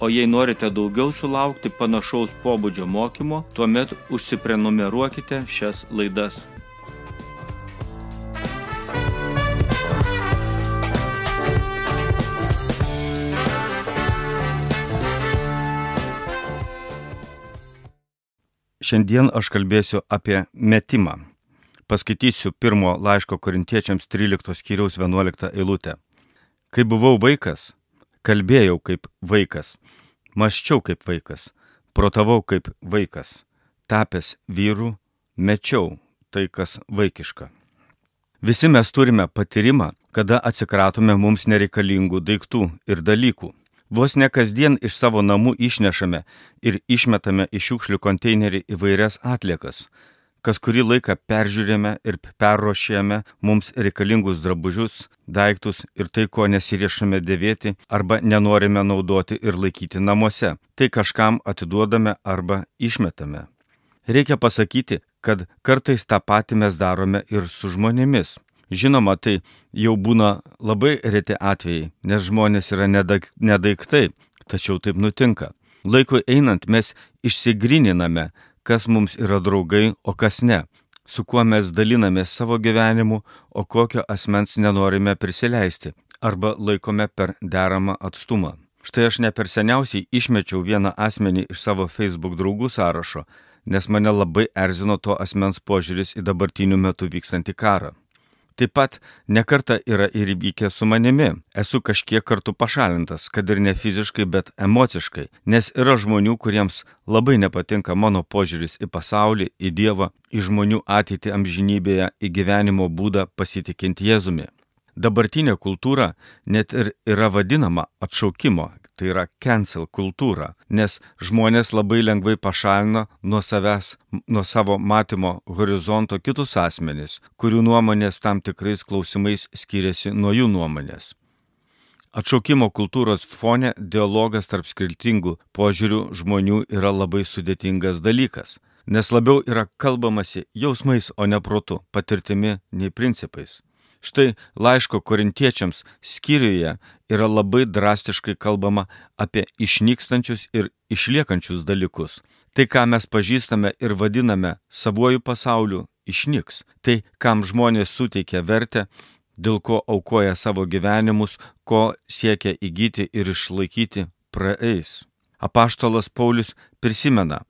O jei norite daugiau sulaukti panašaus pobūdžio mokymo, tuomet užsiprenumeruokite šias laidas. Šiandien aš kalbėsiu apie metimą. Paskaitysiu pirmo laiško korintiečiams 13 skyriaus 11 eilutę. Kai buvau vaikas, kalbėjau kaip vaikas, maščiau kaip vaikas, protavau kaip vaikas, tapęs vyru, mečiau tai, kas vaikiška. Visi mes turime patyrimą, kada atsikratome mums nereikalingų daiktų ir dalykų. Vos ne kasdien iš savo namų išnešame ir išmetame į šiukšlių konteinerį įvairias atliekas, kas kurį laiką peržiūrėjome ir perrošėjome mums reikalingus drabužius, daiktus ir tai, ko nesiriešame dėvėti arba nenorime naudoti ir laikyti namuose. Tai kažkam atiduodame arba išmetame. Reikia pasakyti, kad kartais tą patį mes darome ir su žmonėmis. Žinoma, tai jau būna labai reti atvejai, nes žmonės yra nedaiktai, tačiau taip nutinka. Laikui einant mes išsigrininame, kas mums yra draugai, o kas ne, su kuo mes dalinamės savo gyvenimu, o kokio asmens nenorime prisileisti arba laikome per deramą atstumą. Štai aš ne per seniausiai išmečiau vieną asmenį iš savo Facebook draugų sąrašo, nes mane labai erzino to asmens požiūris į dabartiniu metu vykstantį karą. Taip pat nekarta yra ir įvykę su manimi. Esu kažkiek kartų pašalintas, kad ir ne fiziškai, bet emociškai, nes yra žmonių, kuriems labai nepatinka mano požiūris į pasaulį, į Dievą, į žmonių ateitį amžinybėje, į gyvenimo būdą pasitikint Jėzumi. Dabartinė kultūra net ir yra vadinama atšaukimo, tai yra cancel kultūra, nes žmonės labai lengvai pašalina nuo savęs, nuo savo matymo horizonto kitus asmenys, kurių nuomonės tam tikrais klausimais skiriasi nuo jų nuomonės. Atšaukimo kultūros fone dialogas tarp skirtingų požiūrių žmonių yra labai sudėtingas dalykas, nes labiau yra kalbamasi jausmais, o ne protu, patirtimi nei principais. Štai laiško korintiečiams skyriuje yra labai drastiškai kalbama apie išnykstančius ir išliekančius dalykus. Tai, ką mes pažįstame ir vadiname savuoju pasauliu, išnyks. Tai, kam žmonės suteikia vertę, dėl ko aukoja savo gyvenimus, ko siekia įgyti ir išlaikyti, praeis. Apaštalas Paulius prisimena,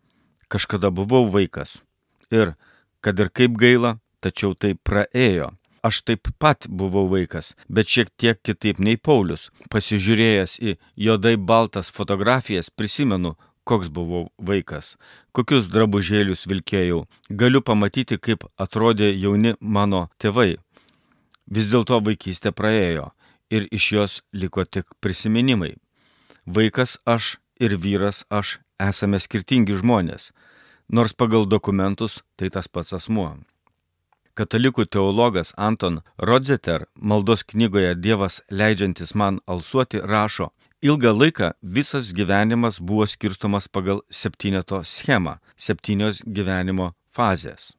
kažkada buvau vaikas ir, kad ir kaip gaila, tačiau tai praėjo aš taip pat buvau vaikas, bet šiek tiek kitaip nei Paulius. Pasižiūrėjęs į juodai baltas fotografijas prisimenu, koks buvau vaikas, kokius drabužėlius vilkėjau. Galiu pamatyti, kaip atrodė jauni mano tėvai. Vis dėlto vaikystė praėjo ir iš jos liko tik prisiminimai. Vaikas aš ir vyras aš esame skirtingi žmonės, nors pagal dokumentus tai tas pats asmuo. Katalikų teologas Anton Rodzeter maldos knygoje Dievas leidžiantis man alsuoti rašo, ilgą laiką visas gyvenimas buvo skirstomas pagal septyneto schemą - septynios gyvenimo fazės.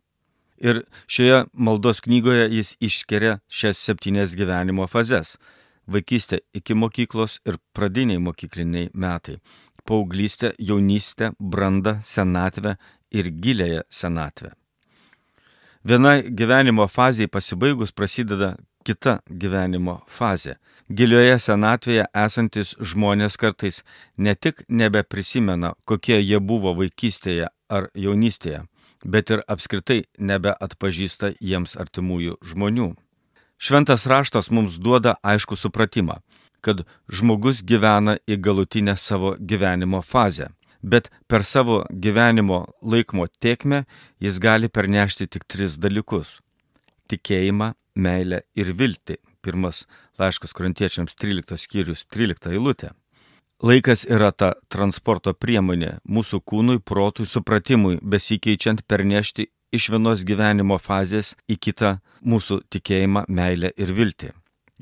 Ir šioje maldos knygoje jis iškeria šias septynes gyvenimo fazes - vaikystė iki mokyklos ir pradiniai mokykliniai metai, paauglystė, jaunystė, branda, senatvė ir gilėje senatvė. Viena gyvenimo fazėje pasibaigus prasideda kita gyvenimo fazė. Gilioje senatvėje esantis žmonės kartais ne tik nebeprisimena, kokie jie buvo vaikystėje ar jaunystėje, bet ir apskritai nebeatpažįsta jiems artimųjų žmonių. Šventas raštas mums duoda aišku supratimą, kad žmogus gyvena į galutinę savo gyvenimo fazę, bet per savo gyvenimo laikmo tiekmę jis gali pernešti tik tris dalykus - tikėjimą, meilę ir viltį. Pirmas laiškas korintiečiams 13 skyrius 13 eilutė. Laikas yra ta transporto priemonė mūsų kūnui, protui, supratimui, besikeičiant pernešti iš vienos gyvenimo fazės į kitą mūsų tikėjimą, meilę ir viltį.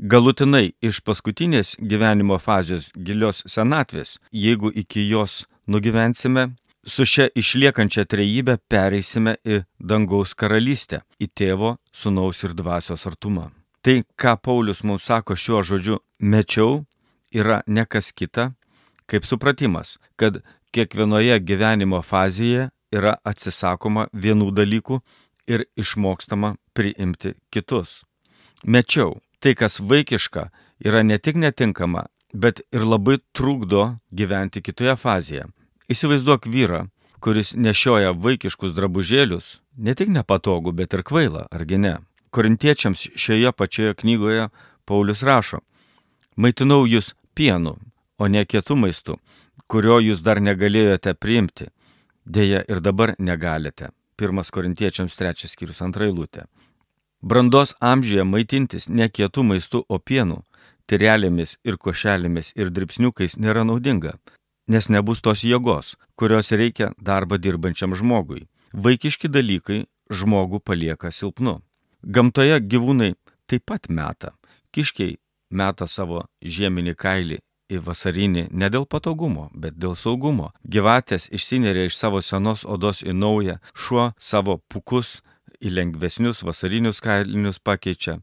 Galutinai iš paskutinės gyvenimo fazės gilios senatvės, jeigu iki jos nugyvensime, su šia išliekančia trejybė pereisime į dangaus karalystę, į tėvo, sunaus ir dvasios artumą. Tai, ką Paulius mums sako šiuo žodžiu mečiau, yra ne kas kita, kaip supratimas, kad kiekvienoje gyvenimo fazėje yra atsisakoma vienų dalykų ir išmokstama priimti kitus. Mečiau, tai kas vaikiška, yra ne tik netinkama, bet ir labai trukdo gyventi kitoje fazėje. Įsivaizduok vyrą, kuris nešioja vaikiškus drabužėlius, ne tik nepatogu, bet ir kvaila, argi ne? Korintiečiams šioje pačioje knygoje Paulius rašo, maitinau jūs pienu, o ne kietų maistų, kurio jūs dar negalėjote priimti. Deja ir dabar negalite. Pirmas korintiečiams trečias skyrius antra eilutė. Brandos amžiuje maitintis ne kietų maistų, o pienų, tirelėmis ir košelėmis ir dripsniukais nėra naudinga, nes nebus tos jėgos, kurios reikia darbą dirbančiam žmogui. Vaikiški dalykai žmogų palieka silpnu. Gamtoje gyvūnai taip pat meta. Kiškiai meta savo žieminį kailį į vasarinį ne dėl patogumo, bet dėl saugumo. Gyvatės išsineria iš savo senos odos į naują, šuo savo pukus į lengvesnius vasarinius kailinius pakeičia.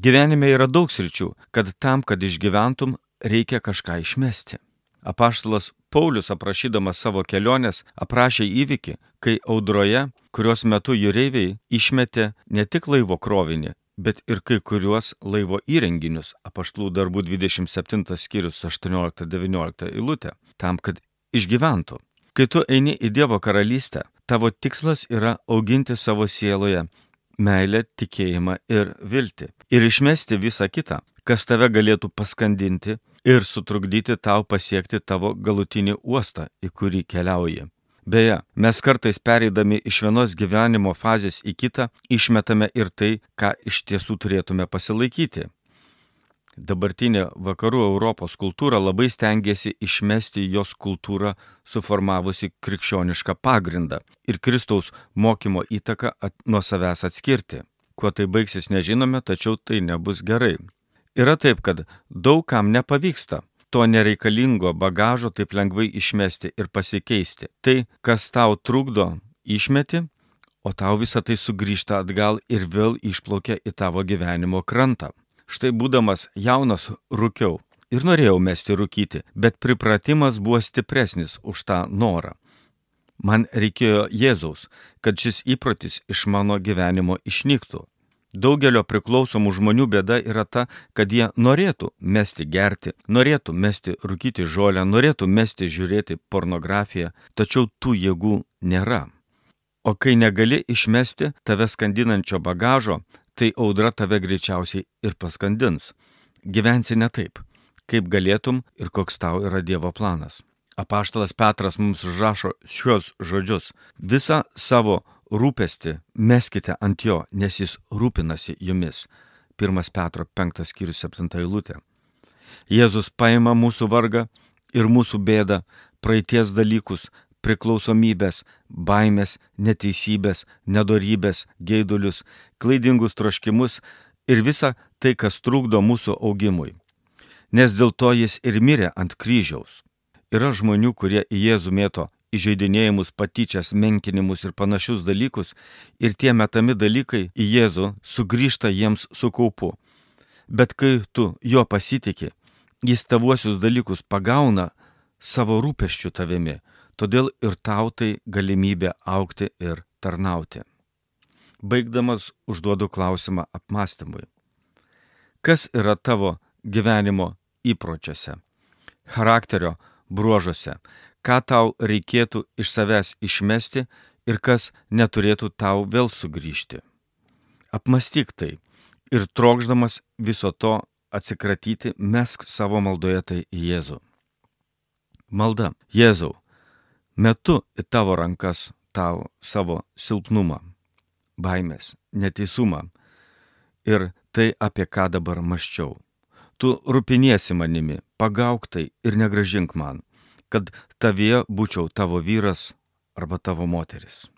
Gyvenime yra daug sričių, kad tam, kad išgyventum, reikia kažką išmesti. Apaštalas Paulius aprašydamas savo kelionės aprašė įvykį, kai audroje, kurios metu jūreiviai išmetė ne tik laivo krovinį, bet ir kai kuriuos laivo įrenginius, apaštlų darbų 27 skyrius 18-19 eilutė, tam, kad išgyventų. Kai tu eini į Dievo karalystę, tavo tikslas yra auginti savo sieloje meilę, tikėjimą ir viltį. Ir išmesti visą kitą, kas tave galėtų paskandinti ir sutrukdyti tau pasiekti tavo galutinį uostą, į kurį keliauji. Beje, mes kartais pereidami iš vienos gyvenimo fazės į kitą išmetame ir tai, ką iš tiesų turėtume pasilaikyti. Dabartinė vakarų Europos kultūra labai stengiasi išmesti jos kultūrą suformavusi krikščionišką pagrindą ir Kristaus mokymo įtaką at, nuo savęs atskirti. Kuo tai baigsis nežinome, tačiau tai nebus gerai. Yra taip, kad daug kam nepavyksta to nereikalingo bagažo taip lengvai išmesti ir pasikeisti. Tai, kas tau trukdo, išmeti, o tau visa tai sugrįžta atgal ir vėl išplaukia į tavo gyvenimo krantą. Štai būdamas jaunas rūkiau ir norėjau mesti rūkyti, bet pripratimas buvo stipresnis už tą norą. Man reikėjo Jėzaus, kad šis įprotis iš mano gyvenimo išnyktų. Daugelio priklausomų žmonių bėda yra ta, kad jie norėtų mesti gerti, norėtų mesti rūkyti žolę, norėtų mesti žiūrėti pornografiją, tačiau tų jėgų nėra. O kai negali išmesti tave skandinančio bagažo, tai audra tave greičiausiai ir paskandins. Gyvensi ne taip, kaip galėtum ir koks tau yra Dievo planas. Apaštalas Petras mums užrašo šios žodžius. Visą savo rūpesti meskite ant jo, nes jis rūpinasi jumis. 1 Petro 5 skyrius 7 eilutė. Jėzus paima mūsų vargą ir mūsų bėdą, praeities dalykus, priklausomybės, baimės, neteisybės, nedorybės, geidulius, klaidingus troškimus ir visa tai, kas trukdo mūsų augimui. Nes dėl to jis ir mirė ant kryžiaus. Yra žmonių, kurie į Jėzų mėto įžeidinėjimus, patyčias, menkinimus ir panašius dalykus, ir tie metami dalykai į Jėzų sugrįžta jiems su kaupu. Bet kai tu jo pasitikė, jis tavuosius dalykus pagauna savo rūpeščių tavimi, todėl ir tau tai galimybė aukti ir tarnauti. Baigdamas užduodu klausimą apmąstymui. Kas yra tavo gyvenimo įpročiuose, charakterio bruožuose, ką tau reikėtų iš savęs išmesti ir kas neturėtų tau vėl sugrįžti. Apmastyk tai ir trokšdamas viso to atsikratyti, mesk savo maldoje tai Jėzų. Malda. Jėzau, metu į tavo rankas tau savo silpnumą, baimės, neteisumą ir tai, apie ką dabar maščiau. Tu rūpiniesi manimi, pagauk tai ir negražink man, kad tavie būčiau tavo vyras arba tavo moteris.